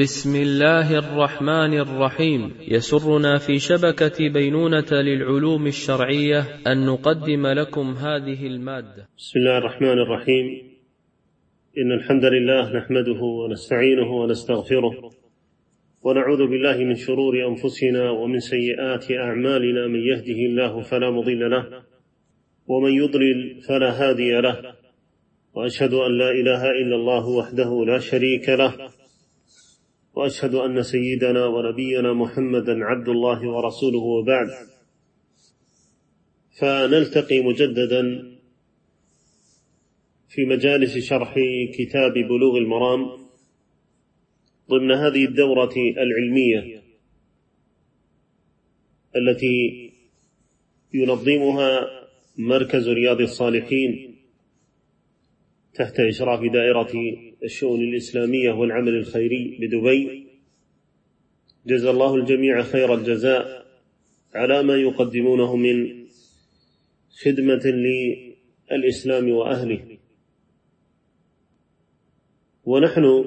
بسم الله الرحمن الرحيم. يسرنا في شبكة بينونة للعلوم الشرعية أن نقدم لكم هذه المادة. بسم الله الرحمن الرحيم. إن الحمد لله نحمده ونستعينه ونستغفره ونعوذ بالله من شرور أنفسنا ومن سيئات أعمالنا. من يهده الله فلا مضل له ومن يضلل فلا هادي له. وأشهد أن لا إله إلا الله وحده لا شريك له وأشهد أن سيدنا ونبينا محمدا عبد الله ورسوله وبعد. فنلتقي مجددا في مجالس شرح كتاب بلوغ المرام ضمن هذه الدورة العلمية التي ينظمها مركز رياض الصالحين تحت إشراف دائرة الشؤون الإسلامية والعمل الخيري بدبي جزا الله الجميع خير الجزاء على ما يقدمونه من خدمة للإسلام وأهله. ونحن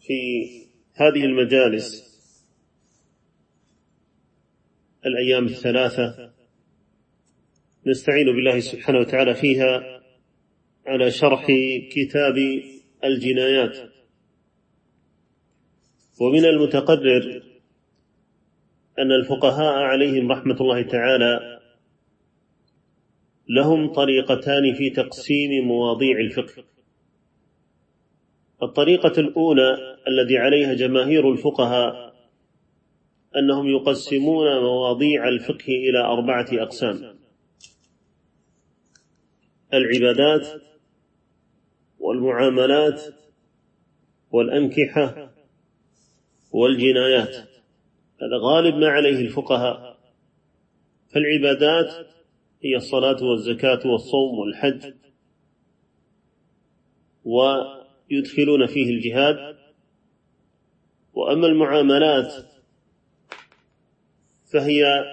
في هذه المجالس الأيام الثلاثة نستعين بالله سبحانه وتعالى فيها على شرح كتاب الجنايات. ومن المتقرر أن الفقهاء عليهم رحمة الله تعالى لهم طريقتان في تقسيم مواضيع الفقه. الطريقة الأولى الذي عليها جماهير الفقهاء أنهم يقسمون مواضيع الفقه إلى أربعة أقسام. العبادات والمعاملات والأنكحة والجنايات. هذا غالب ما عليه الفقهاء. فالعبادات هي الصلاة والزكاة والصوم والحج ويدخلون فيه الجهاد. وأما المعاملات فهي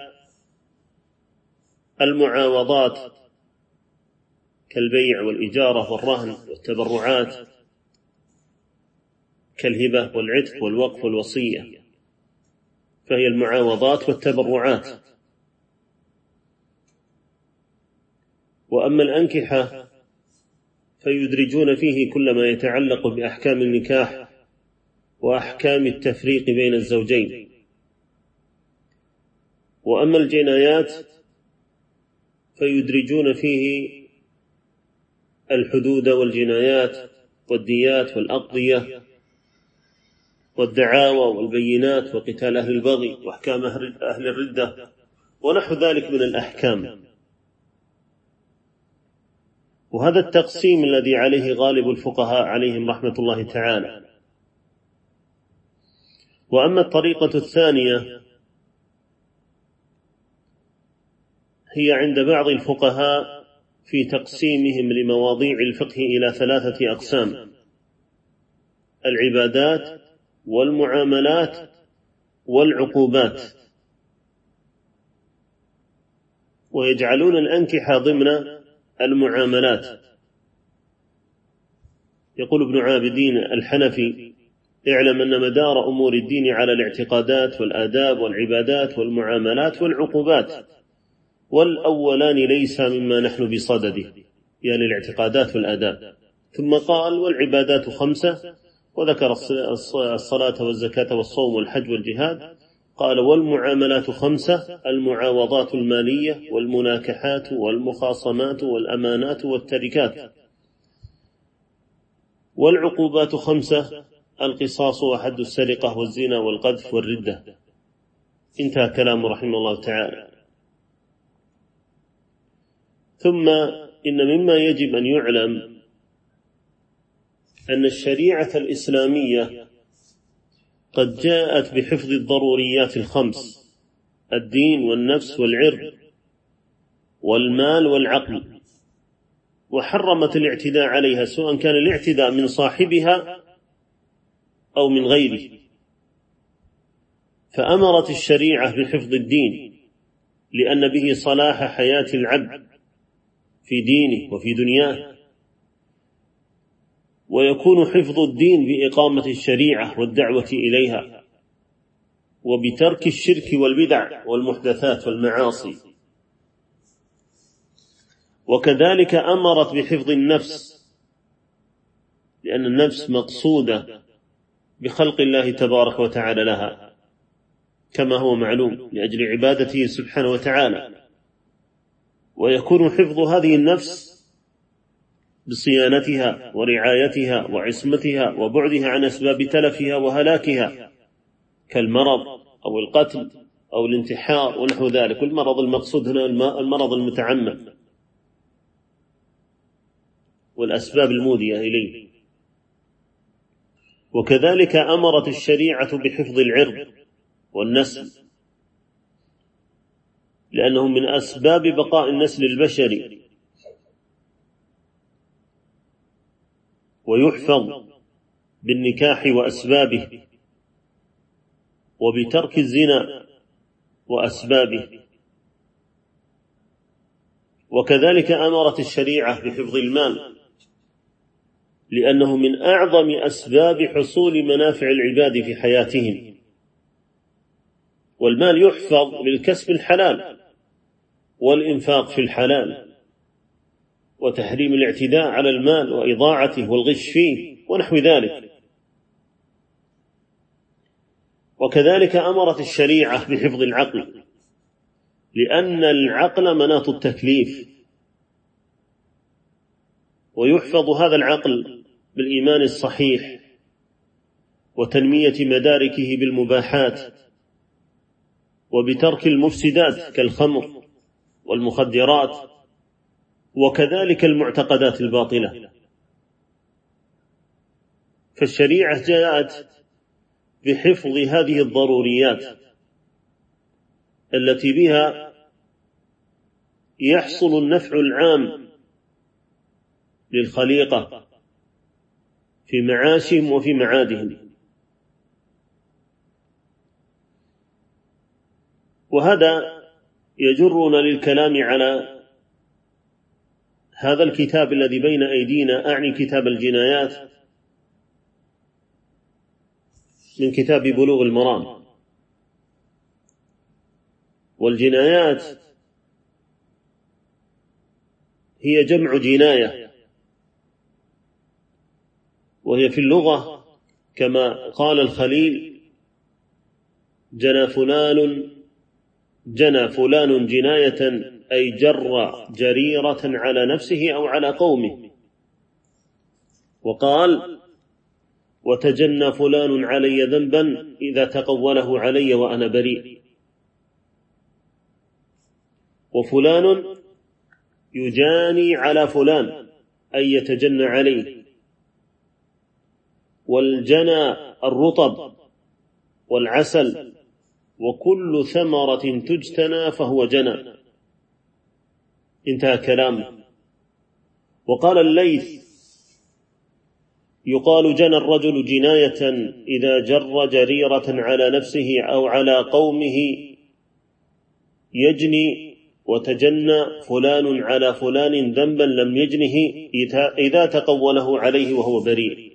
المعاوضات كالبيع والإجارة والرهن والتبرعات كالهبة والعتق والوقف والوصية فهي المعاوضات والتبرعات. وأما الأنكحة فيدرجون فيه كل ما يتعلق بأحكام النكاح وأحكام التفريق بين الزوجين. وأما الجنايات فيدرجون فيه الحدود والجنايات والديات والأقضية والدعاوى والبينات وقتال أهل البغي وأحكام أهل الردة ونحو ذلك من الأحكام. وهذا التقسيم الذي عليه غالب الفقهاء عليهم رحمة الله تعالى. وأما الطريقة الثانية هي عند بعض الفقهاء في تقسيمهم لمواضيع الفقه إلى ثلاثة أقسام العبادات والمعاملات والعقوبات. ويجعلون الأنكحة ضمن المعاملات. يقول ابن عابدين الحنفي اعلم أن مدار أمور الدين على الاعتقادات والآداب والعبادات والمعاملات والعقوبات. والأولان ليس مما نحن بصدده يعني الاعتقادات والآداب ثم قال والعبادات خمسة وذكر الصلاة والزكاة والصوم والحج والجهاد. قال والمعاملات خمسة المعاوضات المالية والمناكحات والمخاصمات والأمانات والتركات. والعقوبات خمسة القصاص وحد السرقة والزنا والقذف والردة. انتهى كلامه رحمه الله تعالى. ثم إن مما يجب أن يعلم أن الشريعة الإسلامية قد جاءت بحفظ الضروريات الخمس الدين والنفس والعرض والمال والعقل وحرمت الاعتداء عليها سواء كان الاعتداء من صاحبها أو من غيره. فأمرت الشريعة بحفظ الدين لأن به صلاح حياة العبد. في دينه وفي دنياه. ويكون حفظ الدين بإقامة الشريعة والدعوة إليها وبترك الشرك والبدع والمحدثات والمعاصي. وكذلك أمرت بحفظ النفس لأن النفس مقصودة بخلق الله تبارك وتعالى لها كما هو معلوم لأجل عبادته سبحانه وتعالى. ويكون حفظ هذه النفس بصيانتها ورعايتها وعصمتها وبعدها عن أسباب تلفها وهلاكها كالمرض أو القتل أو الانتحار ونحو ذلك. والمرض المقصود هنا المرض المتعمد والأسباب المودية إليه. وكذلك أمرت الشريعة بحفظ العرض والنسل لأنه من أسباب بقاء النسل البشري. ويحفظ بالنكاح وأسبابه وبترك الزنا وأسبابه. وكذلك أمرت الشريعة بحفظ المال لأنه من أعظم أسباب حصول منافع العباد في حياتهم. والمال يحفظ بالكسب الحلال. والإنفاق في الحلال وتحريم الاعتداء على المال وإضاعته والغش فيه ونحو ذلك. وكذلك أمرت الشريعة بحفظ العقل لأن العقل مناط التكليف ويحفظ هذا العقل بالإيمان الصحيح وتنمية مداركه بالمباحات وبترك المفسدات كالخمر. والمخدرات وكذلك المعتقدات الباطلة. فالشريعة جاءت بحفظ هذه الضروريات التي بها يحصل النفع العام للخليقة في معاشهم وفي معادهم. وهذا يجرنا للكلام على هذا الكتاب الذي بين أيدينا. أعني كتاب الجنايات من كتاب بلوغ المرام. والجنايات هي جمع جناية وهي في اللغة كما قال الخليل جنى فلان جنى فلان جناية أي جر جريرة على نفسه أو على قومه. وقال وتجنى فلان علي ذنبا إذا تقوله علي وأنا بريء. وفلان يجاني على فلان أي يتجنى عليه. والجنى الرطب والعسل وكل ثمرة تجتنى فهو جنى. انتهى كلامه وقال الليث يقال جنى الرجل جناية إذا جر جريرة على نفسه أو على قومه يجني وتجنى فلان على فلان ذنبا لم يجنه إذا تقوله عليه وهو بريء.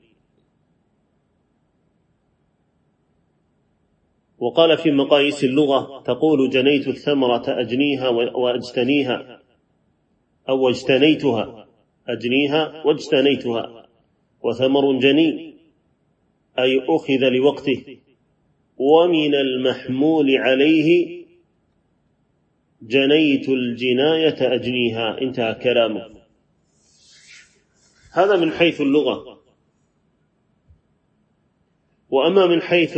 وقال في مقاييس اللغة تقول جنيت الثمرة أجنيها وأجتنيها أو اجتنيتها أجنيها واجتنيتها وثمر جني أي أخذ لوقته ومن المحمول عليه جنيت الجناية أجنيها. انتهى كلامه. هذا من حيث اللغة. وأما من حيث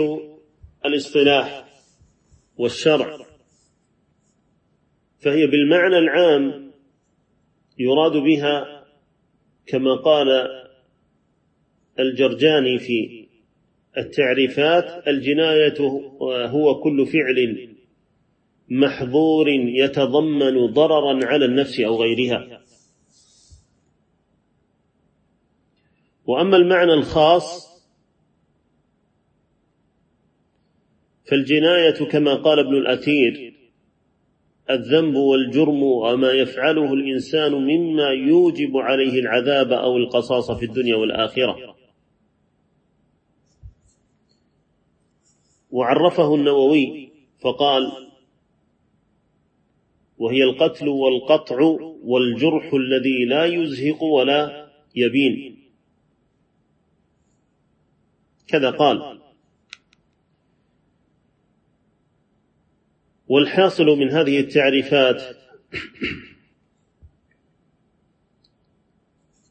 الاصطلاح والشرع. فهي بالمعنى العام يراد بها كما قال الجرجاني في التعريفات الجناية هو كل فعل محظور يتضمن ضررا على النفس أو غيرها. وأما المعنى الخاص فالجناية كما قال ابن الأثير الذنب والجرم وما يفعله الإنسان مما يوجب عليه العذاب أو القصاص في الدنيا والآخرة. وعرفه النووي فقال وهي القتل والقطع والجرح الذي لا يزهق ولا يبين. كذا قال. والحاصل من هذه التعريفات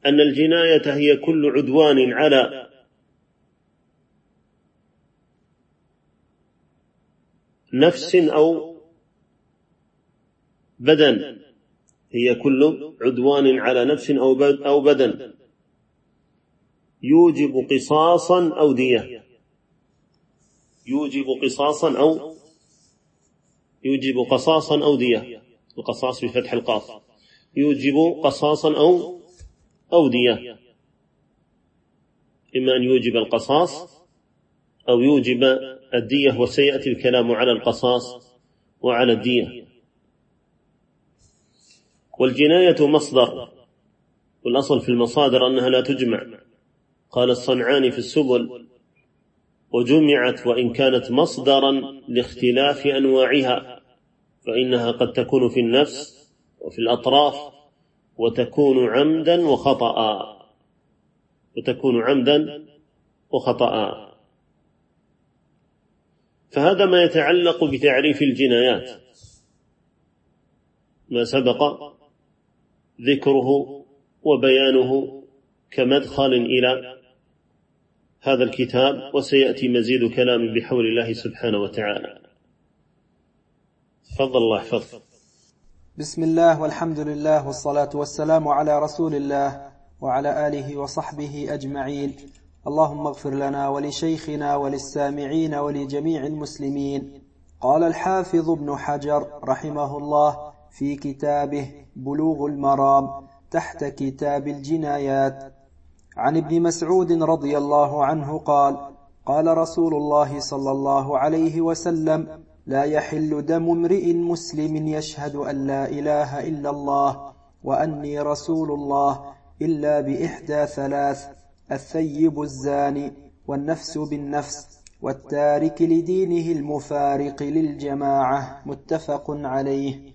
أن الجناية هي كل عدوان على نفس أو بدن. هي كل عدوان على نفس أو بدن. يوجب قصاصا أو دية. يوجب قصاصا أو يوجب قصاصا أو دية. القصاص بفتح القاف. يوجب قصاصا أو أو دية. إما أن يوجب القصاص أو يوجب الدية وسيأتي الكلام على القصاص وعلى الدية. والجناية مصدر. والأصل في المصادر أنها لا تجمع. قال الصنعاني في السبل وجمعت وإن كانت مصدرا لاختلاف أنواعها فإنها قد تكون في النفس وفي الأطراف وتكون عمدا وخطأ وتكون عمدا وخطأ فهذا ما يتعلق بتعريف الجنايات. ما سبق ذكره وبيانه كمدخل إلى هذا الكتاب وسيأتي مزيد كلام بحول الله سبحانه وتعالى. تفضل الله يحفظك بسم الله والحمد لله والصلاة والسلام على رسول الله وعلى آله وصحبه أجمعين. اللهم اغفر لنا ولشيخنا وللسامعين ولجميع المسلمين. قال الحافظ ابن حجر رحمه الله في كتابه بلوغ المرام تحت كتاب الجنايات. عن ابن مسعود رضي الله عنه قال قال رسول الله صلى الله عليه وسلم لا يحل دم امرئ مسلم يشهد أن لا إله إلا الله وأني رسول الله إلا بإحدى ثلاث الثيب الزاني والنفس بالنفس والتارك لدينه المفارق للجماعة متفق عليه.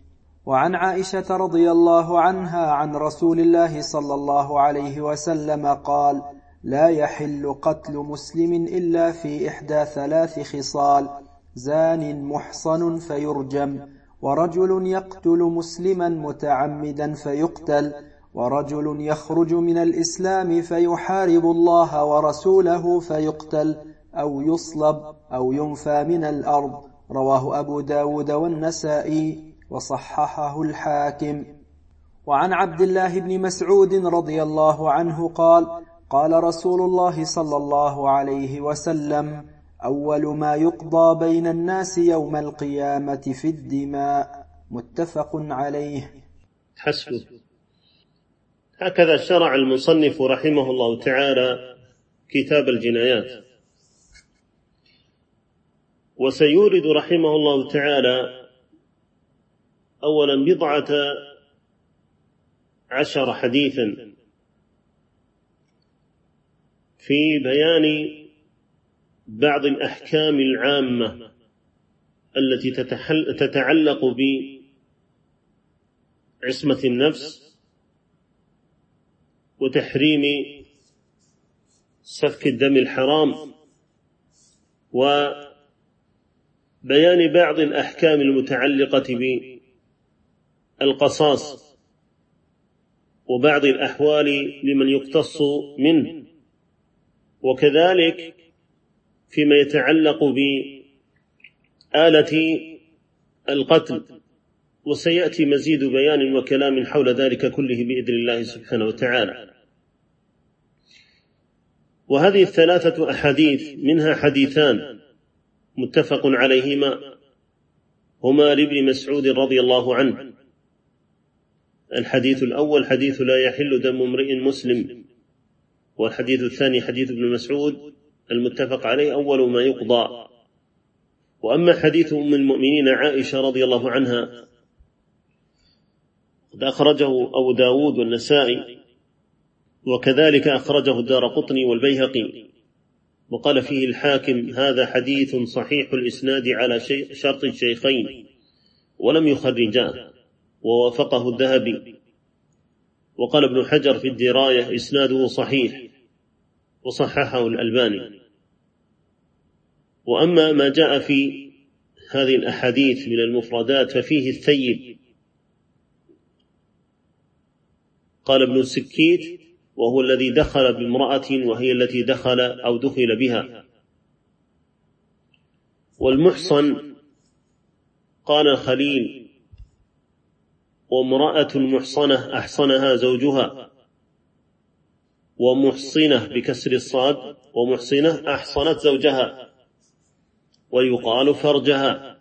وعن عائشة رضي الله عنها عن رسول الله صلى الله عليه وسلم قال لا يحل قتل مسلم إلا في إحدى ثلاث خصال زان محصن فيرجم ورجل يقتل مسلما متعمدا فيقتل ورجل يخرج من الإسلام فيحارب الله ورسوله فيقتل أو يصلب أو ينفى من الأرض رواه أبو داود والنسائي. وصححه الحاكم. وعن عبد الله بن مسعود رضي الله عنه قال قال رسول الله صلى الله عليه وسلم أول ما يقضى بين الناس يوم القيامة في الدماء. متفق عليه. حسبه. هكذا شرع المصنف رحمه الله تعالى كتاب الجنايات. وسيورد رحمه الله تعالى اولا بضعة عشر حديثا في بيان بعض الأحكام العامة التي تتعلق بعصمة النفس وتحريم سفك الدم الحرام وبيان بعض الأحكام المتعلقة بالقصاص وبعض الأحوال لمن يقتص منه. وكذلك فيما يتعلق بآلة القتل. وسيأتي مزيد بيان وكلام حول ذلك كله بإذن الله سبحانه وتعالى. وهذه الثلاثة أحاديث منها حديثان متفق عليهما. هما لابن مسعود رضي الله عنه. الحديث الأول حديث لا يحل دم امرئ مسلم. والحديث الثاني حديث ابن مسعود. المتفق عليه أول ما يقضى. وأما حديث أم المؤمنين عائشة رضي الله عنها قد أخرجه أبو داود والنسائي وكذلك أخرجه الدار قطني والبيهقي. وقال فيه الحاكم هذا حديث صحيح الإسناد على شرط الشيخين ولم يخرجاه. ووافقه الذهبي. وقال ابن حجر في الدراية إسناده صحيح وصححه الألباني. وأما ما جاء في هذه الأحاديث من المفردات ففيه الثيب. قال ابن السكيت وهو الذي دخل بامرأة وهي التي دخل أو دخل بها. والمحصن قال الخليل وامرأة محصنة أحصنها زوجها ومحصنة بكسر الصاد ومحصنة أحصنت زوجها ويقال فرجها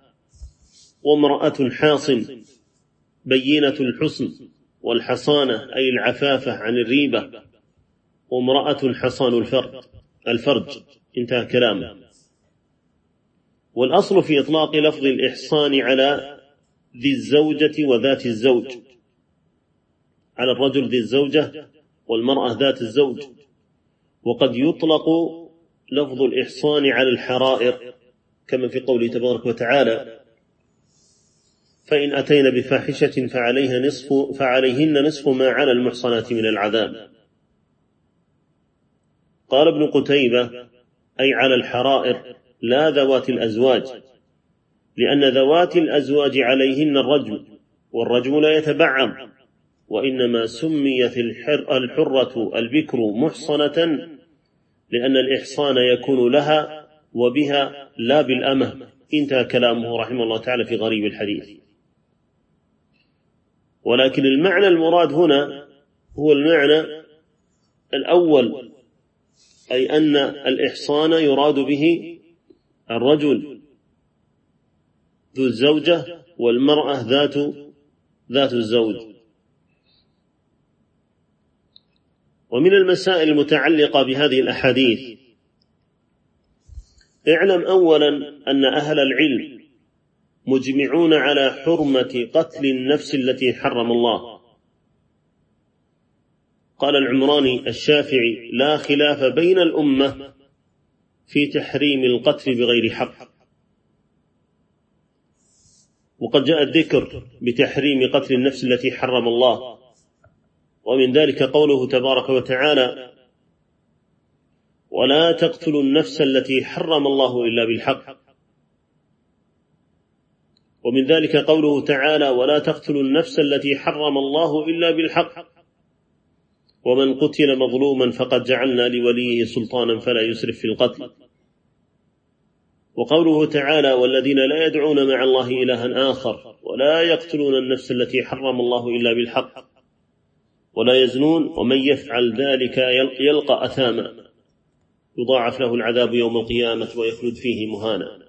وامرأة حاصن بينة الحسن والحصانة أي العفافة عن الريبة وامرأة حصان الفرج الفرج. انتهى كلامه. والأصل في إطلاق لفظ الإحصان على ذي الزوجة وذات الزوج. على الرجل ذي الزوجة والمرأة ذات الزوج. وقد يطلق لفظ الإحصان على الحرائر كما في قوله تبارك وتعالى فإن أتينا بفاحشة فعليها نصف فعليهن نصف ما على المحصنات من العذاب. قال ابن قتيبة أي على الحرائر لا ذوات الأزواج. لأن ذوات الأزواج عليهن الرجم والرجم لا يتبعض وإنما سميت الحر الحرة البكر محصنة لأن الإحصان يكون لها وبها لا بالأمة. انتهى كلامه رحمه الله تعالى في غريب الحديث. ولكن المعنى المراد هنا هو المعنى الأول أي أن الإحصان يراد به الرجل. ذو الزوجة والمرأة ذات ذات الزوج. ومن المسائل المتعلقة بهذه الأحاديث اعلم أولا أن أهل العلم مجمعون على حرمة قتل النفس التي حرم الله. قال العمراني الشافعي لا خلاف بين الأمة في تحريم القتل بغير حق. وقد جاء الذكر بتحريم قتل النفس التي حرم الله. ومن ذلك قوله تبارك وتعالى ولا تقتلوا النفس التي حرم الله إلا بالحق. ومن ذلك قوله تعالى ولا تقتلوا النفس التي حرم الله إلا بالحق. ومن قتل مظلوما فقد جعلنا لوليه سلطانا فلا يسرف في القتل. وقوله تعالى والذين لا يدعون مع الله إلها آخر ولا يقتلون النفس التي حرم الله إلا بالحق ولا يزنون ومن يفعل ذلك يلقى أثاما يضاعف له العذاب يوم القيامة ويخلد فيه مهانا.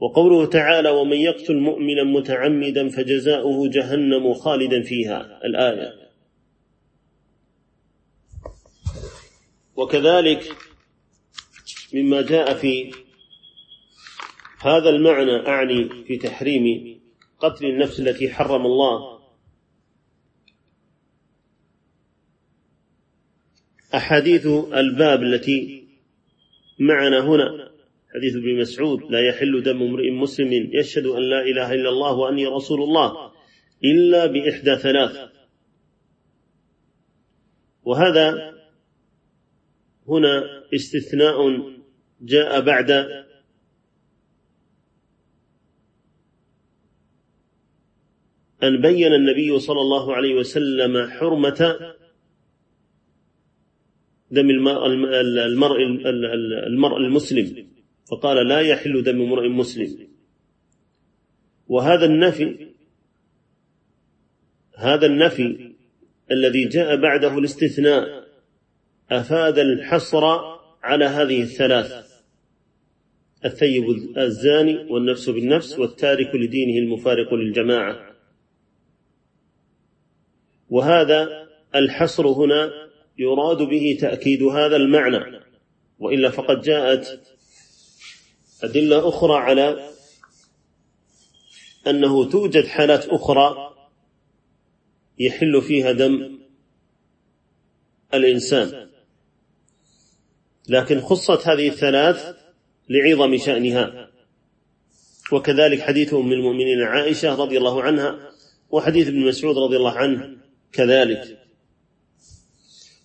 وقوله تعالى ومن يقتل مؤمنا متعمدا فجزاؤه جهنم خالدا فيها. الآية. وكذلك مما جاء في هذا المعنى أعني في تحريم قتل النفس التي حرم الله. أحاديث الباب التي معنا هنا حديث ابن مسعود لا يحل دم امرئ مسلم يشهد أن لا إله إلا الله وأني رسول الله إلا بإحدى ثلاث. وهذا هنا استثناء جاء بعد أن بين النبي صلى الله عليه وسلم حرمة دم المرء المرء المسلم. فقال لا يحل دم امرئ مسلم. وهذا النفي هذا النفي الذي جاء بعده الاستثناء أفاد الحصر على هذه الثلاث. الثيب الزاني والنفس بالنفس والتارك لدينه المفارق للجماعة. وهذا الحصر هنا يراد به تأكيد هذا المعنى. وإلا فقد جاءت أدلة أخرى على أنه توجد حالات أخرى يحل فيها دم الإنسان. لكن خصت هذه الثلاث لعظم شأنها. وكذلك حديث أم المؤمنين عائشة رضي الله عنها وحديث ابن مسعود رضي الله عنه كذلك.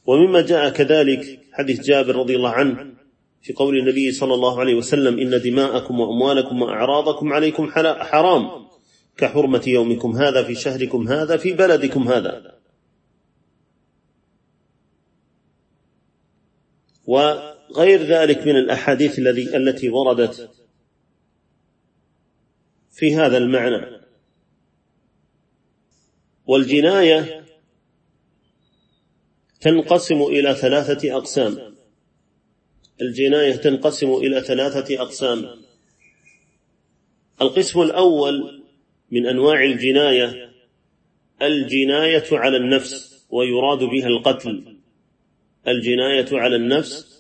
ومما جاء كذلك حديث جابر رضي الله عنه في قول النبي صلى الله عليه وسلم إن دماءكم وأموالكم وأعراضكم عليكم حرام. كحرمة يومكم هذا في شهركم هذا في بلدكم هذا. وغير ذلك من الأحاديث الذي التي وردت في هذا المعنى. والجناية تنقسم إلى ثلاثة أقسام. الجناية تنقسم إلى ثلاثة أقسام. القسم الأول من أنواع الجناية الجناية على النفس ويراد بها القتل. الجناية على النفس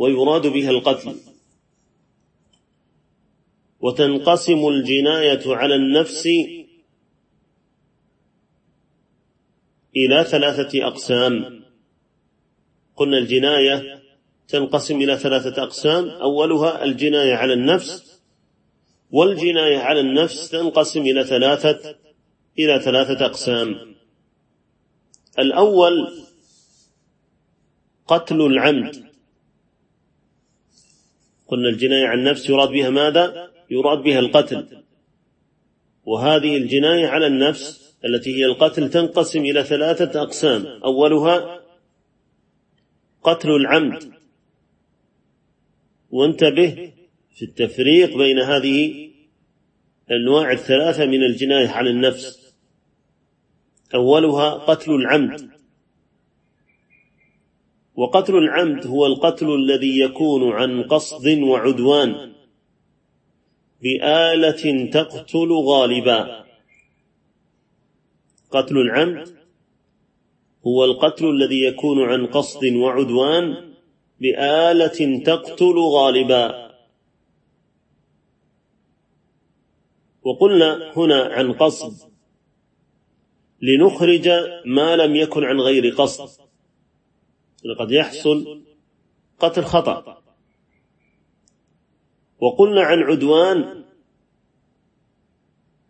ويراد بها القتل. وتنقسم الجناية على النفس إلى ثلاثة أقسام. قلنا الجناية تنقسم إلى ثلاثة أقسام. أولها الجناية على النفس والجناية على النفس تنقسم إلى ثلاثة إلى ثلاثة أقسام. الأول قتل العمد. قلنا الجناية على النفس يراد بها ماذا؟ يراد بها القتل. وهذه الجناية على النفس التي هي القتل تنقسم إلى ثلاثة أقسام. أولها قتل العمد. وانتبه في التفريق بين هذه الأنواع الثلاثة من الجناية على النفس. أولها قتل العمد. وقتل العمد هو القتل الذي يكون عن قصد وعدوان. بآلة تقتل غالبا. قتل العمد هو القتل الذي يكون عن قصد وعدوان. بآلة تقتل غالبا. وقلنا هنا عن قصد. لنخرج ما لم يكن عن غير قصد. قد يحصل قتل خطأ. وقلنا عن عدوان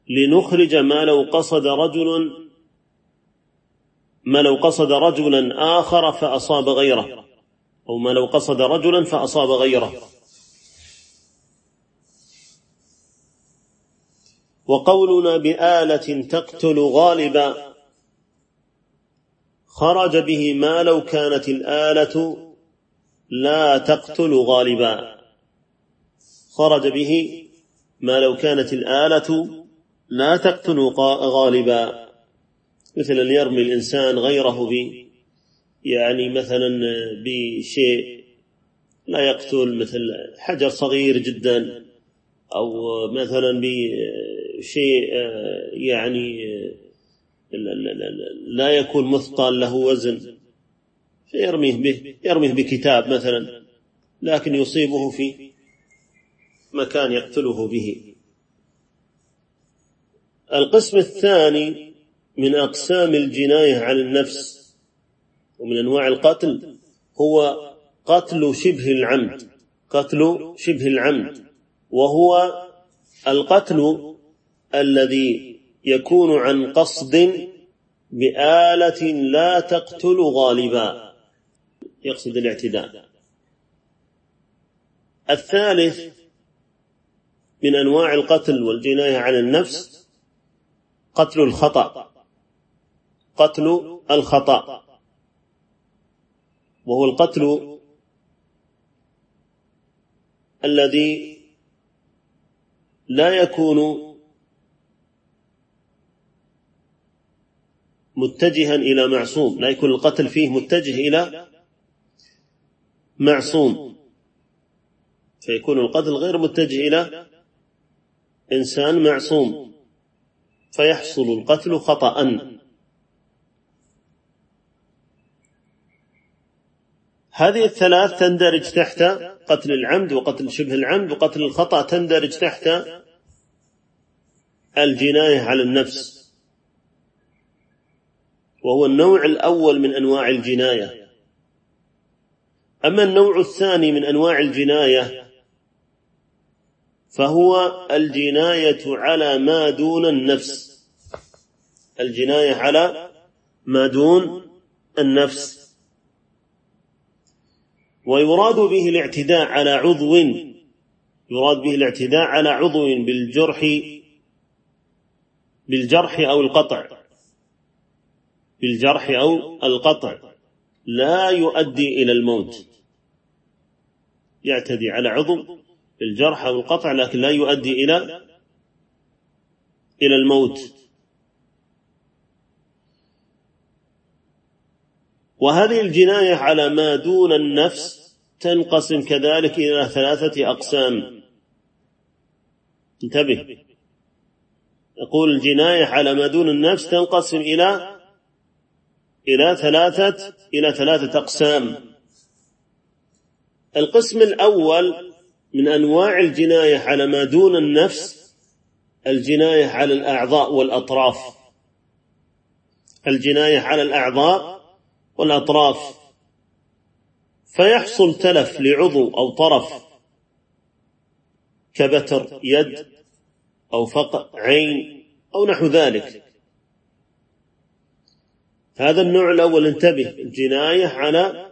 لنخرج ما لو قصد رجل ما لو قصد رجلا آخر فأصاب غيره أو ما لو قصد رجلا فأصاب غيره. وقولنا بآلة تقتل غالبا خرج به ما لو كانت الآلة لا تقتل غالبا. خرج به ما لو كانت الآلة لا تقتل غالبا. مثل أن يرمي الإنسان غيره ب يعني مثلا بشيء لا يقتل مثل حجر صغير جدا أو مثلا بشيء يعني لا يكون مثقال له وزن فيرميه به يرميه بكتاب مثلا لكن يصيبه في مكان يقتله به. القسم الثاني من أقسام الجناية على النفس ومن أنواع القتل هو قتل شبه العمد قتل شبه العمد وهو القتل الذي يكون عن قصد بآلة لا تقتل غالبا. يقصد الاعتداء. الثالث من أنواع القتل والجناية على النفس قتل الخطأ. قتل الخطأ. وهو القتل الذي لا يكون متجها إلى معصوم. لا يكون القتل فيه متجه إلى معصوم. فيكون القتل غير متجه إلى إنسان معصوم. فيحصل القتل خطأ. هذه الثلاث تندرج تحت قتل العمد وقتل شبه العمد وقتل الخطأ تندرج تحت الجناية على النفس. وهو النوع الأول من أنواع الجناية. أما النوع الثاني من أنواع الجناية فهو الجناية على ما دون النفس. الجناية على ما دون النفس. ويراد به الاعتداء على عضو يراد به الاعتداء على عضو بالجرح بالجرح أو القطع. بالجرح أو القطع لا يؤدي إلى الموت. يعتدي على عضو بالجرح أو القطع لكن لا يؤدي إلى إلى الموت. وهذه الجناية على ما دون النفس تنقسم كذلك إلى ثلاثة أقسام. انتبه. يقول الجناية على ما دون النفس تنقسم إلى إلى ثلاثة إلى ثلاثة أقسام. القسم الأول من أنواع الجناية على ما دون النفس الجناية على الأعضاء والأطراف. الجناية على الأعضاء والأطراف. فيحصل تلف لعضو أو طرف كبتر يد أو فقع عين أو نحو ذلك. هذا النوع الأول انتبه الجناية على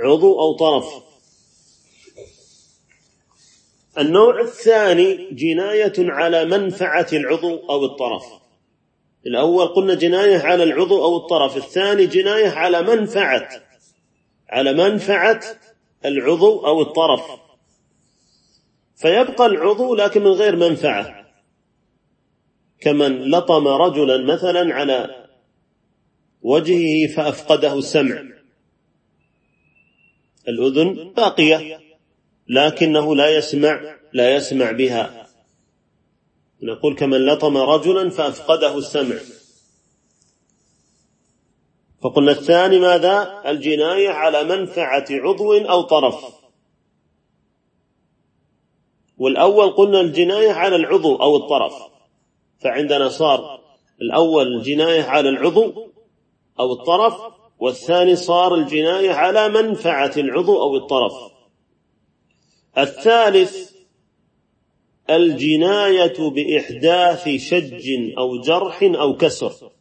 عضو أو طرف. النوع الثاني جناية على منفعة العضو أو الطرف. الأول قلنا جناية على العضو أو الطرف الثاني جناية على منفعة على منفعة العضو أو الطرف. فيبقى العضو لكن من غير منفعة. كمن لطم رجلا مثلا على وجهه فأفقده السمع. الأذن باقية لكنه لا يسمع لا يسمع بها. نقول كمن لطم رجلا فأفقده السمع. فقلنا الثاني ماذا؟ الجناية على منفعة عضو أو طرف. والأول قلنا الجناية على العضو أو الطرف. فعندنا صار الأول الجناية على العضو أو الطرف والثاني صار الجناية على منفعة العضو أو الطرف. الثالث الجناية بإحداث شج أو جرح أو كسر.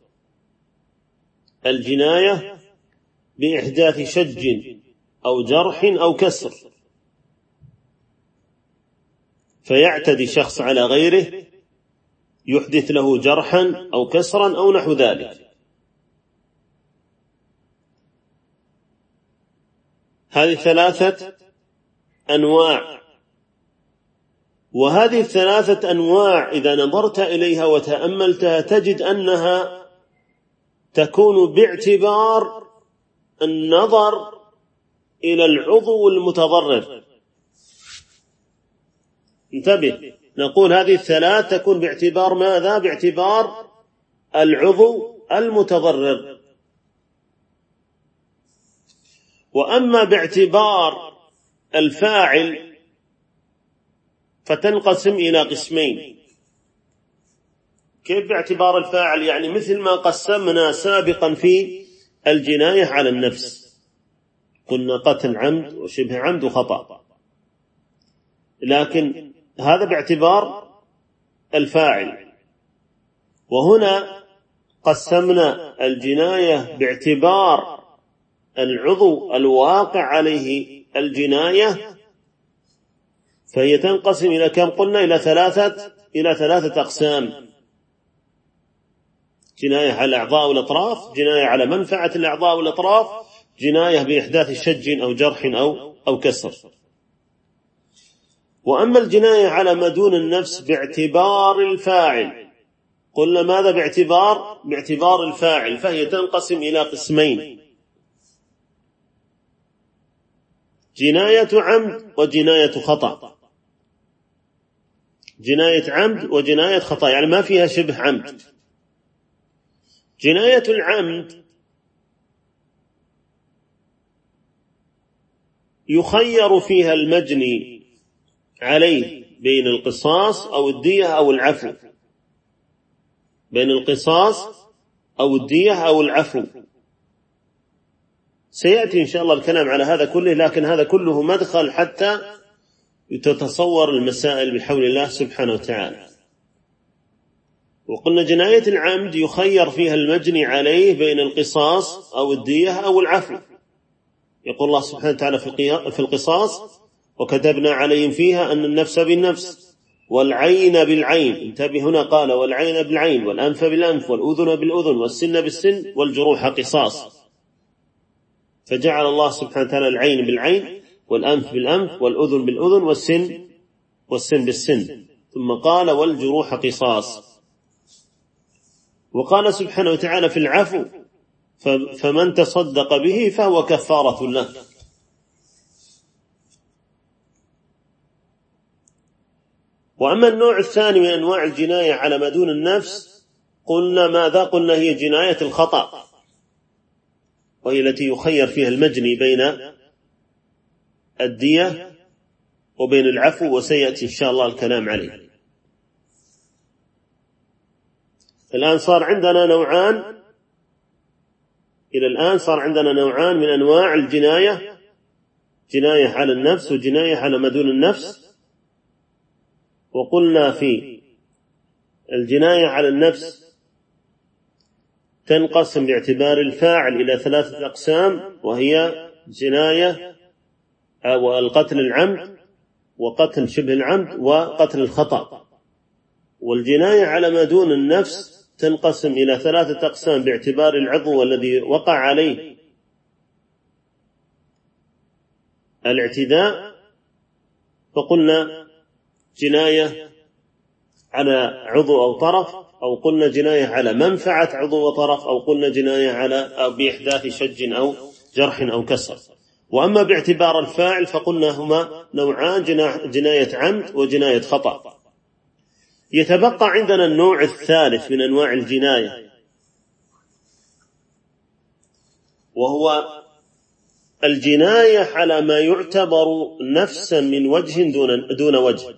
الجناية بإحداث شج أو جرح أو كسر. فيعتدي شخص على غيره يحدث له جرحا أو كسرا أو نحو ذلك. هذه ثلاثة أنواع. وهذه الثلاثة أنواع إذا نظرت إليها وتأملتها تجد أنها تكون باعتبار النظر إلى العضو المتضرر. انتبه. نقول هذه الثلاث تكون باعتبار ماذا؟ باعتبار العضو المتضرر. وأما باعتبار الفاعل فتنقسم إلى قسمين. كيف باعتبار الفاعل؟ يعني مثل ما قسمنا سابقا في الجناية على النفس. قلنا قتل عمد وشبه عمد وخطأ. لكن هذا باعتبار الفاعل. وهنا قسمنا الجناية باعتبار العضو الواقع عليه الجناية فهي تنقسم إلى كم؟ قلنا إلى ثلاثة إلى ثلاثة أقسام. جناية على الأعضاء والأطراف جناية على منفعة الأعضاء والأطراف جناية بإحداث شج أو جرح أو أو كسر. وأما الجناية على ما دون النفس باعتبار الفاعل قلنا ماذا باعتبار؟ باعتبار الفاعل فهي تنقسم إلى قسمين. جناية عمد وجناية خطأ. جناية عمد وجناية خطأ يعني ما فيها شبه عمد. جناية العمد يخير فيها المجني عليه بين القصاص أو الدية أو العفو. بين القصاص أو الدية أو العفو. سيأتي إن شاء الله الكلام على هذا كله لكن هذا كله مدخل حتى تتصور المسائل بحول الله سبحانه وتعالى. وقلنا جناية العمد يخير فيها المجني عليه بين القصاص أو الدية أو العفو. يقول الله سبحانه وتعالى في القصاص وكتبنا عليهم فيها أن النفس بالنفس والعين بالعين. انتبه هنا قال والعين بالعين والأنف بالأنف والأذن بالأذن والسن بالسن والجروح قصاص. فجعل الله سبحانه وتعالى العين بالعين والأنف بالأنف والأذن بالأذن والسن والسن بالسن. ثم قال والجروح قصاص. وقال سبحانه وتعالى في العفو فمن تصدق به فهو كفارة له. وأما النوع الثاني من أنواع الجناية على ما دون النفس قلنا ماذا؟ قلنا هي جناية الخطأ. وهي التي يخير فيها المجني بين الدية وبين العفو وسيأتي إن شاء الله الكلام عليه. الآن صار عندنا نوعان. إلى الآن صار عندنا نوعان من أنواع الجناية. جناية على النفس وجناية على ما دون النفس. وقلنا في الجناية على النفس تنقسم باعتبار الفاعل إلى ثلاثة أقسام وهي جناية أو القتل العمد وقتل شبه العمد وقتل الخطأ. والجناية على ما دون النفس تنقسم إلى ثلاثة أقسام باعتبار العضو الذي وقع عليه. الاعتداء فقلنا جناية على عضو أو طرف أو قلنا جناية على منفعة عضو وطرف أو قلنا جناية على أو بإحداث شج أو جرح أو كسر. وأما باعتبار الفاعل فقلنا هما نوعان جناية عمد وجناية خطأ. يتبقى عندنا النوع الثالث من أنواع الجناية. وهو الجناية على ما يعتبر نفسا من وجه دون دون وجه.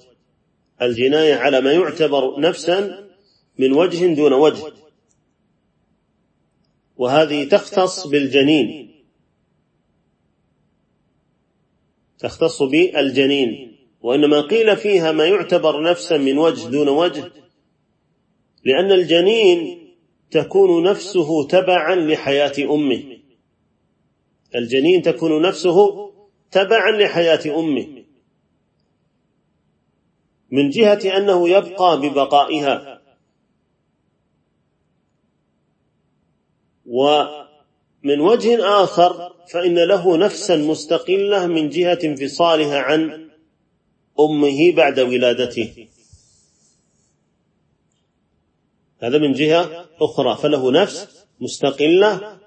الجناية على ما يعتبر نفسا من وجه دون وجه. وهذه تختص بالجنين. تختص بالجنين. وإنما قيل فيها ما يعتبر نفسا من وجه دون وجه لأن الجنين تكون نفسه تبعا لحياة أمه. الجنين تكون نفسه تبعا لحياة أمه. من جهة أنه يبقى ببقائها. ومن وجه آخر فإن له نفسا مستقلة من جهة انفصالها عن أمه بعد ولادته. هذا من جهة أخرى. فله نفس مستقلة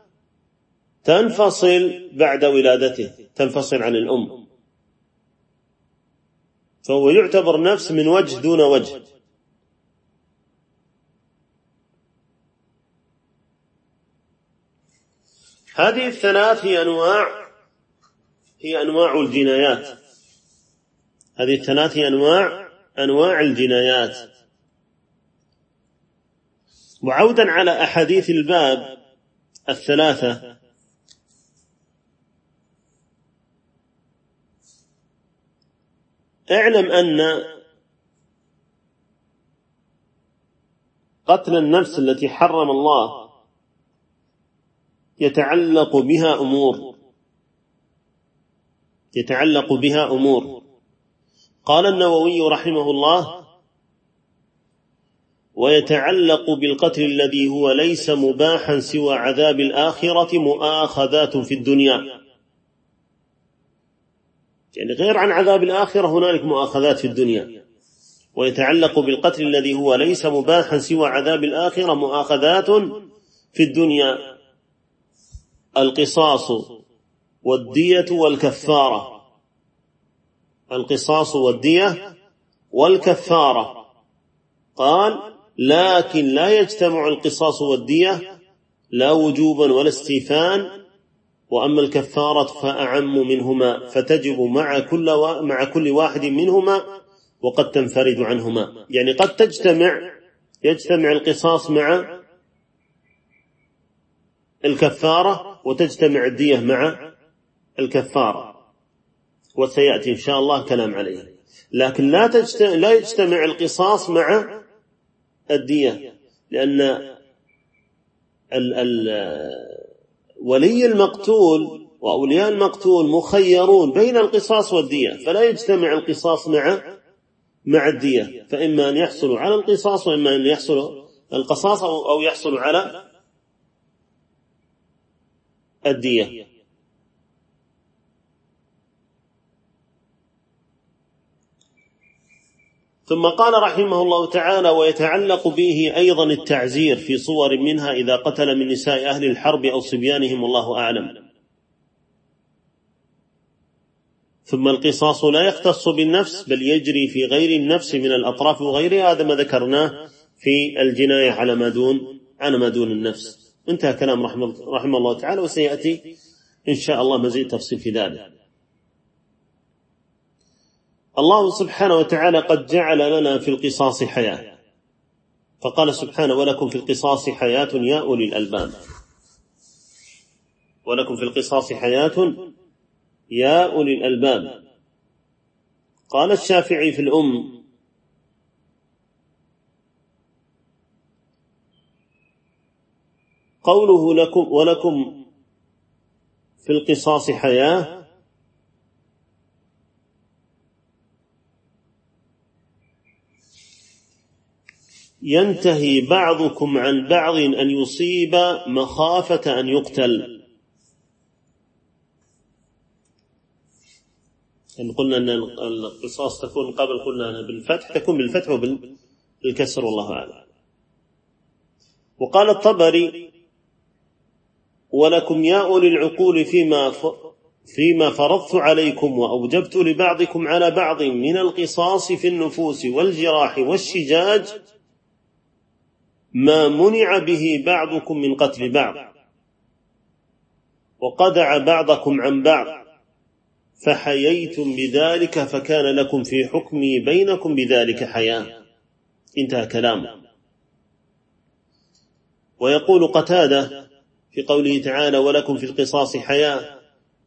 تنفصل بعد ولادته تنفصل عن الأم. فهو يعتبر نفس من وجه دون وجه. هذه الثلاث هي أنواع هي أنواع الجنايات. هذه الثلاث أنواع أنواع الجنايات. وعودا على أحاديث الباب الثلاثة اعلم أن قتل النفس التي حرم الله يتعلق بها أمور. يتعلق بها أمور. قال النووي رحمه الله ويتعلق بالقتل الذي هو ليس مباحا سوى عذاب الآخرة مؤاخذات في الدنيا. يعني غير عن عذاب الآخرة هنالك مؤاخذات في الدنيا. ويتعلق بالقتل الذي هو ليس مباحا سوى عذاب الآخرة مؤاخذات في الدنيا. القصاص والدية والكفارة. القصاص والدية والكفارة. قال لكن لا يجتمع القصاص والدية لا وجوبا ولا استيفان وأما الكفارة فأعم منهما فتجب مع كل مع كل واحد منهما وقد تنفرد عنهما. يعني قد تجتمع يجتمع القصاص مع الكفارة وتجتمع الدية مع الكفارة وسيأتي إن شاء الله كلام عليه. لكن لا تجتمع, لا يجتمع القصاص مع الدية لأن ال ال ولي المقتول وأولياء المقتول مخيرون بين القصاص والدية فلا يجتمع القصاص مع مع الدية. فإما أن يحصلوا على القصاص وإما أن يحصلوا القصاص أو يحصلوا على الدية ثم قال رحمه الله تعالى ويتعلق به أيضا التعزير في صور منها إذا قتل من نساء أهل الحرب أو صبيانهم والله أعلم. ثم القصاص لا يختص بالنفس بل يجري في غير النفس من الأطراف وغيرها هذا ما ذكرناه في الجناية على ما دون على ما دون النفس. انتهى كلام رحمه, الله تعالى وسيأتي إن شاء الله مزيد تفصيل في ذلك. الله سبحانه وتعالى قد جعل لنا في القصاص حياة. فقال سبحانه ولكم في القصاص حياة يا أولي الألباب. ولكم في القصاص حياة يا أولي الألباب. قال الشافعي في الأم قوله لكم ولكم في القصاص حياة. ينتهي بعضكم عن بعض أن يصيب مخافة أن يقتل. إن قلنا أن القصاص تكون قبل قلنا بالفتح تكون بالفتح وبالكسر والله أعلم. وقال الطبري ولكم يا أولي العقول فيما فيما فرضت عليكم وأوجبت لبعضكم على بعض من القصاص في النفوس والجراح والشجاج ما منع به بعضكم من قتل بعض وقدع بعضكم عن بعض فحييتم بذلك فكان لكم في حكمي بينكم بذلك حياة. انتهى كلامه. ويقول قتادة في قوله تعالى ولكم في القصاص حياه.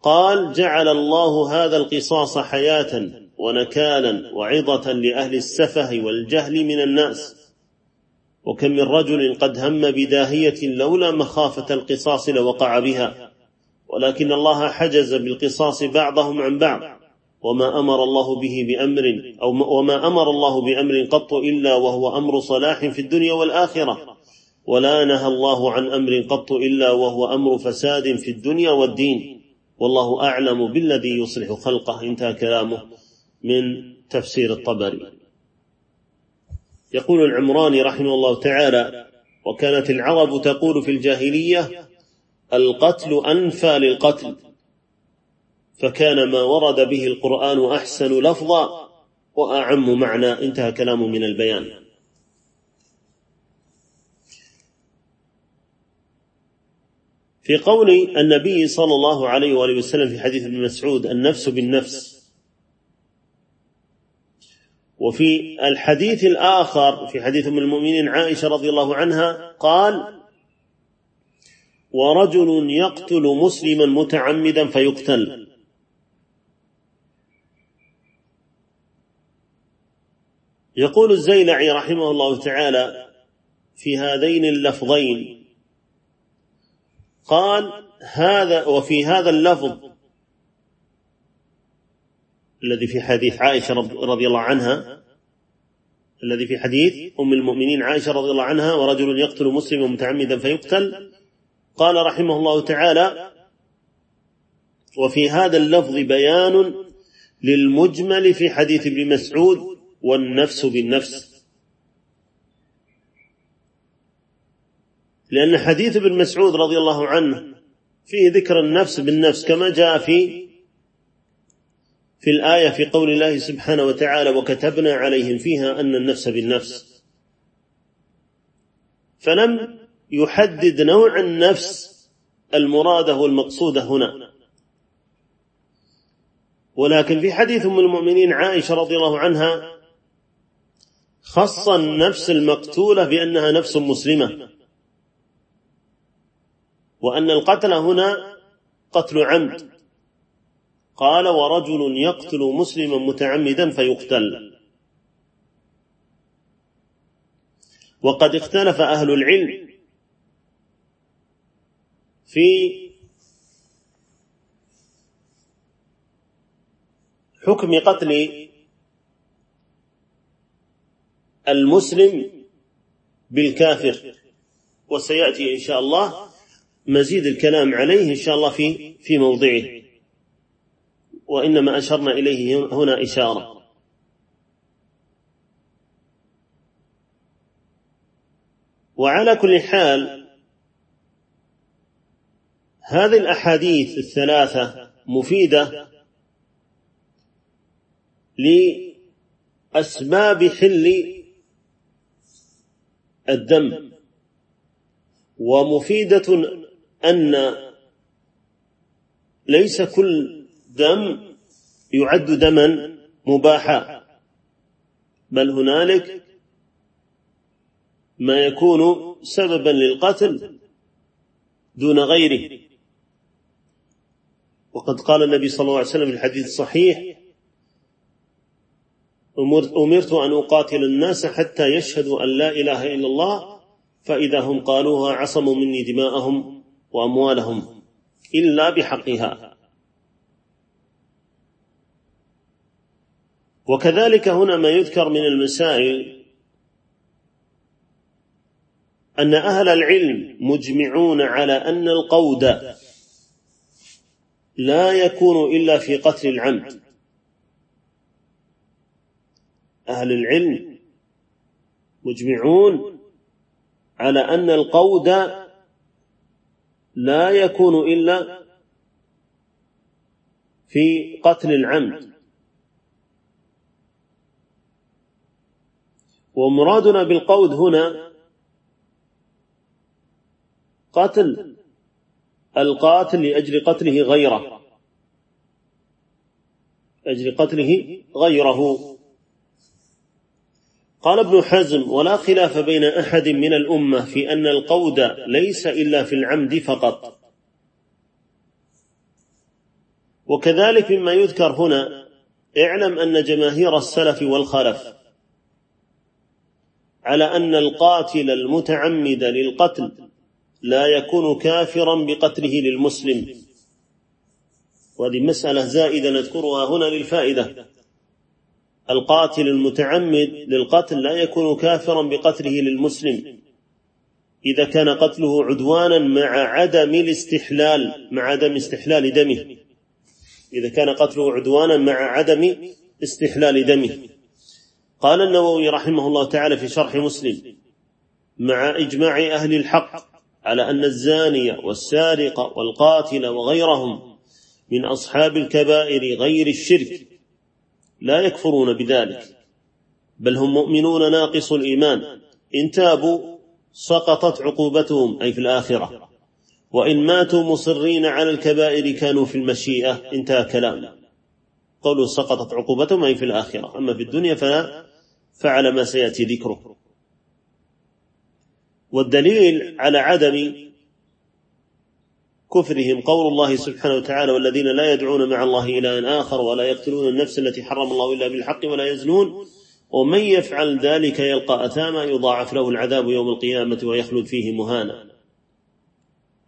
قال جعل الله هذا القصاص حياة ونكالا وعظة لأهل السفه والجهل من الناس. وكم من رجل قد هم بداهية لولا مخافة القصاص لوقع بها. ولكن الله حجز بالقصاص بعضهم عن بعض. وما أمر الله به بأمر أو وما أمر الله بأمر قط إلا وهو أمر صلاح في الدنيا والآخرة. ولا نهى الله عن أمر قط إلا وهو أمر فساد في الدنيا والدين. والله أعلم بالذي يصلح خلقه. انتهى كلامه من تفسير الطبري. يقول العمراني رحمه الله تعالى وكانت العرب تقول في الجاهلية القتل أنفى للقتل. فكان ما ورد به القرآن أحسن لفظا وأعم معنى. انتهى كلامه من البيان. في قول النبي صلى الله عليه وآله وسلم في حديث ابن مسعود النفس بالنفس. وفي الحديث الآخر في حديث أم المؤمنين عائشة رضي الله عنها قال ورجل يقتل مسلما متعمدا فيقتل. يقول الزيلعي رحمه الله تعالى في هذين اللفظين قال هذا وفي هذا اللفظ الذي في حديث عائشة رضي الله عنها الذي في حديث أم المؤمنين عائشة رضي الله عنها ورجل يقتل مسلما متعمدا فيقتل قال رحمه الله تعالى وفي هذا اللفظ بيان للمجمل في حديث ابن مسعود والنفس بالنفس. لأن حديث ابن مسعود رضي الله عنه فيه ذكر النفس بالنفس كما جاء في في الآية في قول الله سبحانه وتعالى وكتبنا عليهم فيها أن النفس بالنفس. فلم يحدد نوع النفس المرادة والمقصودة هنا. ولكن في حديث أم المؤمنين عائشة رضي الله عنها خص النفس المقتولة بأنها نفس مسلمة. وأن القتل هنا قتل عمد. قال ورجل يقتل مسلما متعمدا فيقتل. وقد اختلف أهل العلم في حكم قتل المسلم بالكافر. وسيأتي إن شاء الله مزيد الكلام عليه إن شاء الله في في موضعه. وإنما أشرنا إليه هنا إشارة. وعلى كل حال هذه الأحاديث الثلاثة مفيدة لأسباب حل الدم ومفيدة أن ليس كل دم يعد دما مباحا بل هنالك ما يكون سببا للقتل دون غيره. وقد قال النبي صلى الله عليه وسلم في الحديث الصحيح أمرت أن أقاتل الناس حتى يشهدوا أن لا إله إلا الله فإذا هم قالوها عصموا مني دماءهم. وأموالهم إلا بحقها. وكذلك هنا ما يذكر من المسائل أن أهل العلم مجمعون على أن القود لا يكون إلا في قتل العمد. أهل العلم مجمعون على أن القود لا يكون إلا في قتل العمد. ومرادنا بالقود هنا قتل القاتل لأجل قتله غيره. أجل قتله غيره. قال ابن حزم ولا خلاف بين أحد من الأمة في أن القود ليس إلا في العمد فقط. وكذلك مما يذكر هنا اعلم أن جماهير السلف والخلف على أن القاتل المتعمد للقتل لا يكون كافرا بقتله للمسلم. وهذه مسألة زائدة نذكرها هنا للفائدة. القاتل المتعمد للقتل لا يكون كافرا بقتله للمسلم. إذا كان قتله عدوانا مع عدم الاستحلال مع عدم استحلال دمه. إذا كان قتله عدوانا مع عدم استحلال دمه. قال النووي رحمه الله تعالى في شرح مسلم مع إجماع أهل الحق على أن الزاني والسارق والقاتل وغيرهم من أصحاب الكبائر غير الشرك لا يكفرون بذلك بل هم مؤمنون ناقص الإيمان. إن تابوا سقطت عقوبتهم أي في الآخرة. وإن ماتوا مصرين على الكبائر كانوا في المشيئة. انتهى كلام. قوله سقطت عقوبتهم أي في الآخرة. أما في الدنيا فلا فعل ما سيأتي ذكره. والدليل على عدم كفرهم قول الله سبحانه وتعالى والذين لا يدعون مع الله إلها آخر ولا يقتلون النفس التي حرم الله إلا بالحق ولا يزنون ومن يفعل ذلك يلقى أثاما يضاعف له العذاب يوم القيامة ويخلد فيه مهانا.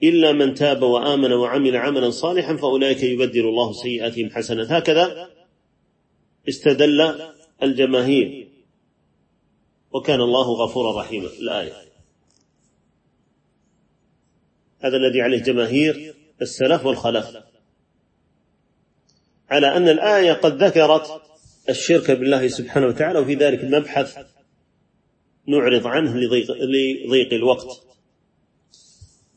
إلا من تاب وآمن وعمل عملا صالحا فأولئك يبدل الله سيئاتهم حسنات. هكذا استدل الجماهير. وكان الله غفورا رحيما. الآية. هذا الذي عليه جماهير السلف والخلف. على أن الآية قد ذكرت الشرك بالله سبحانه وتعالى وفي ذلك المبحث نعرض عنه لضيق, لضيق الوقت.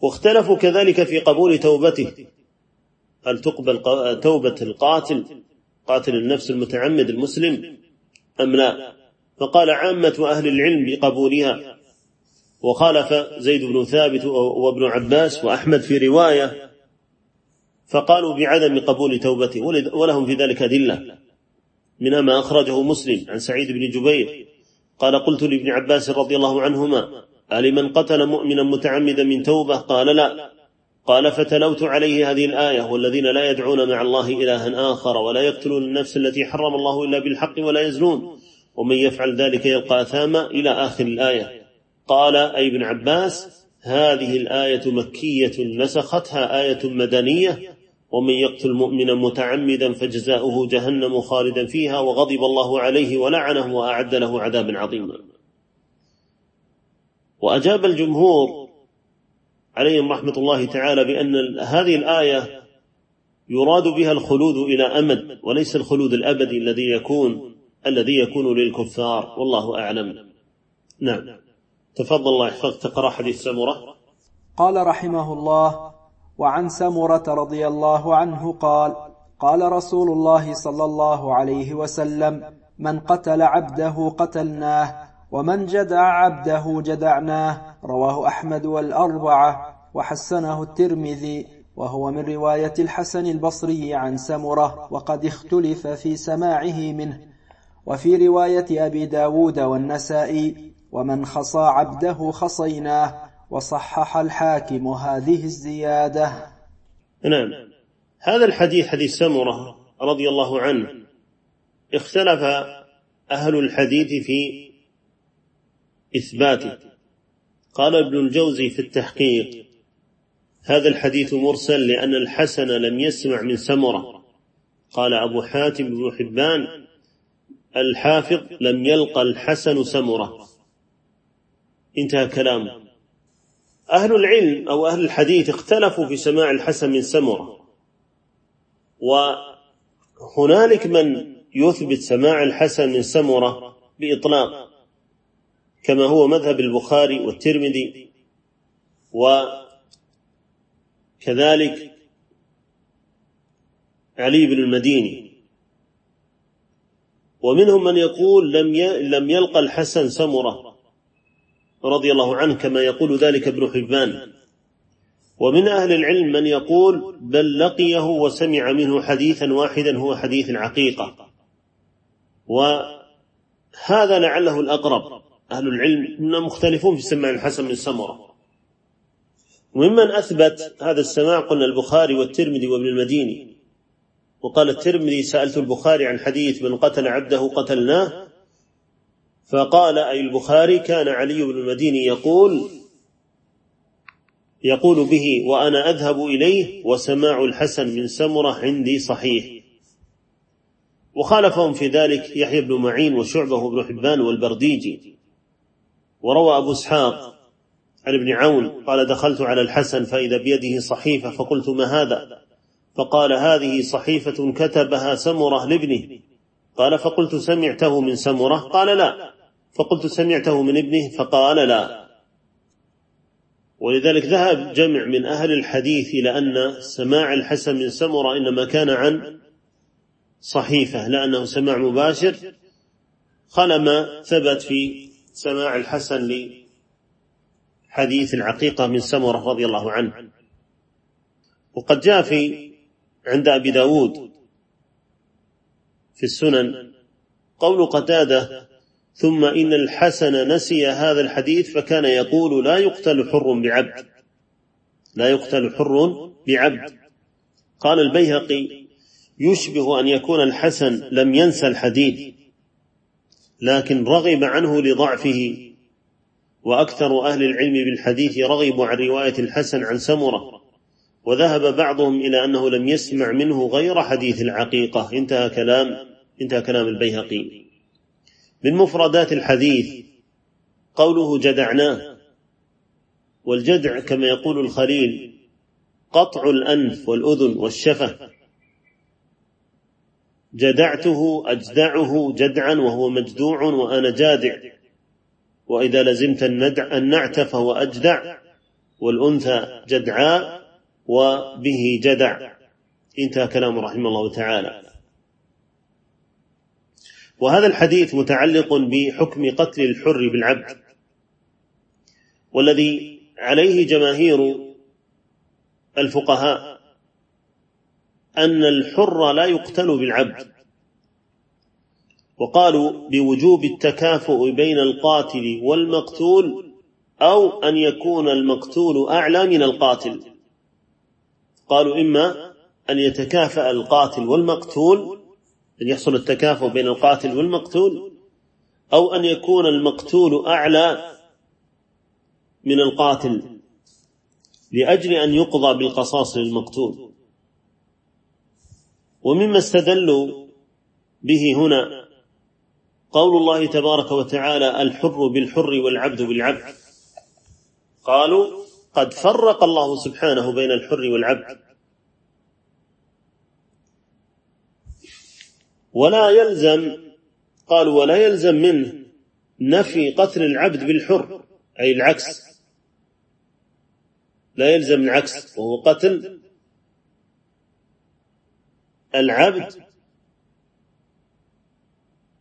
واختلفوا كذلك في قبول توبته. هل تقبل توبة القاتل قاتل النفس المتعمد المسلم أم لا؟ فقال عامة أهل العلم بقبولها وخالف زيد بن ثابت وابن عباس وأحمد في رواية فقالوا بعدم قبول توبته ولهم في ذلك أدلة. منها ما أخرجه مسلم عن سعيد بن جبير قال قلت لابن عباس رضي الله عنهما ألمن قتل مؤمنا متعمدا من توبه قال لا. قال فتلوت عليه هذه الآية والذين لا يدعون مع الله إلها آخر ولا يقتلون النفس التي حرم الله إلا بالحق ولا يزنون ومن يفعل ذلك يلقى أثاما إلى آخر الآية. قال أي ابن عباس هذه الآية مكية نسختها آية مدنية ومن يقتل مؤمنا متعمدا فجزاؤه جهنم خالدا فيها وغضب الله عليه ولعنه وأعد له عذابا عظيما. وأجاب الجمهور عليهم رحمة الله تعالى بأن هذه الآية يراد بها الخلود إلى أمد وليس الخلود الأبدي الذي يكون الذي يكون للكفار والله أعلم. نعم. تفضل الله يحفظك تقرأ حديث سمرة. قال رحمه الله وعن سمرة رضي الله عنه قال قال رسول الله صلى الله عليه وسلم من قتل عبده قتلناه ومن جدع عبده جدعناه رواه أحمد والأربعة وحسنه الترمذي وهو من رواية الحسن البصري عن سمرة وقد اختلف في سماعه منه. وفي رواية أبي داود والنسائي ومن خصى عبده خصيناه وصحح الحاكم هذه الزيادة. نعم. هذا الحديث حديث سمرة رضي الله عنه. اختلف أهل الحديث في إثباته. قال ابن الجوزي في التحقيق هذا الحديث مرسل لأن الحسن لم يسمع من سمرة. قال أبو حاتم بن حبان الحافظ لم يلقى الحسن سمرة. انتهى كلامه أهل العلم أو أهل الحديث اختلفوا في سماع الحسن من سمرة. وهنالك من يثبت سماع الحسن من سمرة بإطلاق كما هو مذهب البخاري والترمذي. وكذلك علي بن المديني. ومنهم من يقول لم لم يلقى الحسن سمرة. رضي الله عنه كما يقول ذلك ابن حبان. ومن أهل العلم من يقول بل لقيه وسمع منه حديثا واحدا هو حديث العقيقة. وهذا لعله الأقرب. أهل العلم إنهم مختلفون في سماع الحسن من سمرة. وممن أثبت هذا السماع قلنا البخاري والترمذي وابن المديني. وقال الترمذي سألت البخاري عن حديث من قتل عبده قتلناه. فقال أي البخاري كان علي بن المديني يقول يقول به وأنا أذهب إليه وسماع الحسن من سمرة عندي صحيح. وخالفهم في ذلك يحيى بن معين وشعبة وابن حبان والبرديجي وروى أبو إسحاق عن ابن عون قال دخلت على الحسن فإذا بيده صحيفة فقلت ما هذا؟ فقال هذه صحيفة كتبها سمرة لابنه. قال فقلت سمعته من سمرة؟ قال لا. فقلت سمعته من ابنه فقال لا. ولذلك ذهب جمع من أهل الحديث إلى أن سماع الحسن من سمرة إنما كان عن صحيفة لأنه سماع مباشر. خل ما ثبت في سماع الحسن لحديث العقيقة من سمرة رضي الله عنه. وقد جاء في عند أبي داود في السنن قول قتادة ثم إن الحسن نسي هذا الحديث فكان يقول لا يقتل حر بعبد. لا يقتل حر بعبد. قال البيهقي يشبه أن يكون الحسن لم ينسى الحديث لكن رغب عنه لضعفه. وأكثر أهل العلم بالحديث رغبوا عن رواية الحسن عن سمرة وذهب بعضهم إلى أنه لم يسمع منه غير حديث العقيقة. انتهى كلام انتهى كلام البيهقي. من مفردات الحديث قوله جدعناه والجدع كما يقول الخليل قطع الأنف والأذن والشفة. جدعته أجدعه جدعا وهو مجدوع وأنا جادع وإذا لزمت الندع النعت فهو أجدع والأنثى جدعاء وبه جدع. انتهى كلامه رحمه الله تعالى. وهذا الحديث متعلق بحكم قتل الحر بالعبد والذي عليه جماهير الفقهاء أن الحر لا يقتل بالعبد وقالوا بوجوب التكافؤ بين القاتل والمقتول أو أن يكون المقتول أعلى من القاتل. قالوا إما أن يتكافأ القاتل والمقتول أن يحصل التكافؤ بين القاتل والمقتول أو أن يكون المقتول أعلى من القاتل لأجل أن يقضى بالقصاص للمقتول. ومما استدلوا به هنا قول الله تبارك وتعالى الحر بالحر والعبد بالعبد. قالوا قد فرق الله سبحانه بين الحر والعبد. ولا يلزم قالوا ولا يلزم منه نفي قتل العبد بالحر أي العكس. لا يلزم العكس وهو قتل العبد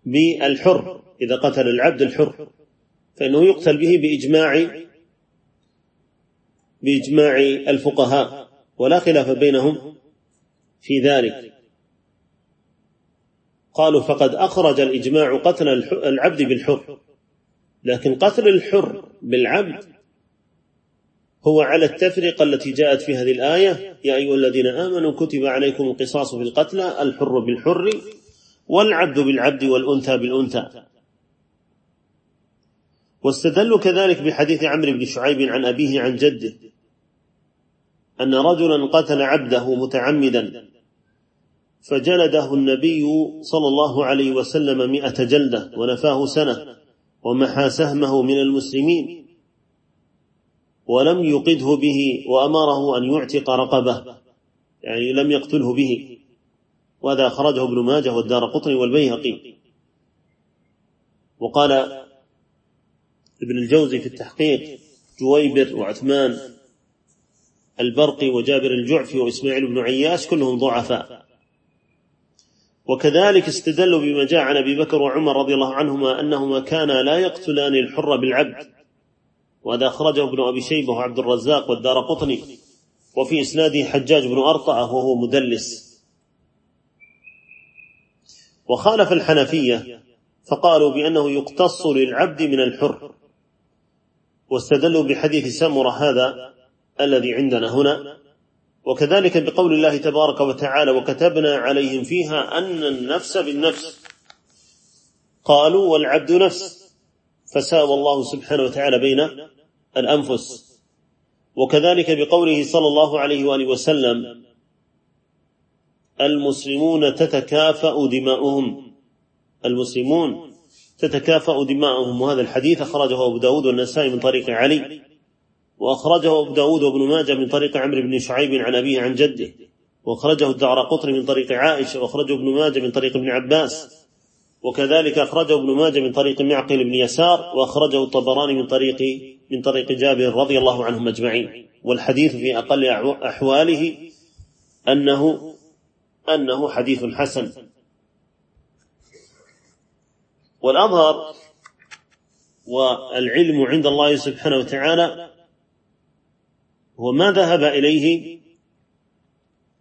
بالحر إذا قتل العبد الحر فإنه يقتل به بإجماع بإجماع الفقهاء ولا خلاف بينهم في ذلك. قالوا فقد أخرج الإجماع قتل العبد بالحر. لكن قتل الحر بالعبد هو على التفرقة التي جاءت في هذه الآية. يا أيها الذين آمنوا كتب عليكم القصاص في القتلى الحر بالحر والعبد بالعبد والأنثى بالأنثى. واستدلوا كذلك بحديث عمرو بن شعيب عن أبيه عن جده أن رجلا قتل عبده متعمدا. فجلده النبي صلى الله عليه وسلم مئة جلدة ونفاه سنة ومحى سهمه من المسلمين ولم يقده به وأمره أن يعتق رقبة يعني لم يقتله به. وهذا أخرجه ابن ماجه والدار قطني والبيهقي. وقال ابن الجوزي في التحقيق جويبر وعثمان البرقي وجابر الجعفي وإسماعيل بن عياش كلهم ضعفاء. وكذلك استدلوا بما جاء عن أبي بكر وعمر رضي الله عنهما أنهما كانا لا يقتلان الحر بالعبد وهذا أخرجه ابن أبي شيبة وعبد الرزاق والدار قطني وفي إسناده حجاج بن أرطعة وهو مدلس. وخالف الحنفية فقالوا بأنه يقتص للعبد من الحر واستدلوا بحديث سمرة هذا الذي عندنا هنا. وكذلك بقول الله تبارك وتعالى وكتبنا عليهم فيها أن النفس بالنفس. قالوا والعبد نفس. فساوى الله سبحانه وتعالى بين الأنفس. وكذلك بقوله صلى الله عليه وآله وسلم المسلمون تتكافأ دماؤهم. المسلمون تتكافأ دماؤهم. وهذا الحديث أخرجه أبو داود والنسائي من طريق علي. وأخرجه أبو داود وابن ماجه من طريق عمرو بن شعيب عن أبيه عن جده وأخرجه الدعر قطر من طريق عائشة وأخرجه ابن ماجه من طريق ابن عباس وكذلك أخرجه ابن ماجه من طريق معقل بن يسار وأخرجه الطبراني من طريق من طريق جابر رضي الله عنهم أجمعين. والحديث في أقل أحواله أنه أنه حديث حسن. والأظهر والعلم عند الله سبحانه وتعالى هو ما ذهب إليه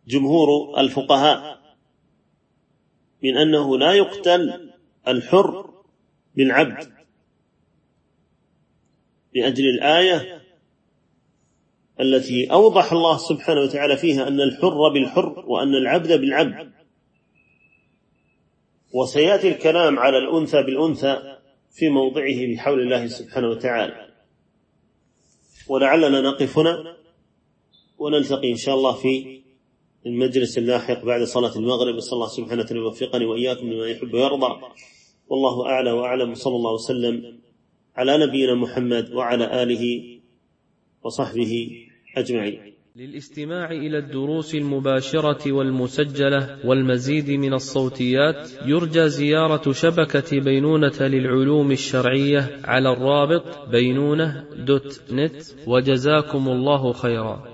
جمهور الفقهاء من أنه لا يقتل الحر بالعبد لأجل الآية التي أوضح الله سبحانه وتعالى فيها أن الحر بالحر وأن العبد بالعبد. وسيأتي الكلام على الأنثى بالأنثى في موضعه بحول الله سبحانه وتعالى. ولعلنا نقف هنا. ونلتقي إن شاء الله في المجلس اللاحق بعد صلاة المغرب. نسأل الله سبحانه أن يوفقني وإياكم لما يحب ويرضى. والله أعلى وأعلم. صلى الله وسلم على نبينا محمد وعلى آله وصحبه أجمعين. للاستماع إلى الدروس المباشرة والمسجلة والمزيد من الصوتيات يرجى زيارة شبكة بينونة للعلوم الشرعية على الرابط بينونة دوت نت. وجزاكم الله خيرا.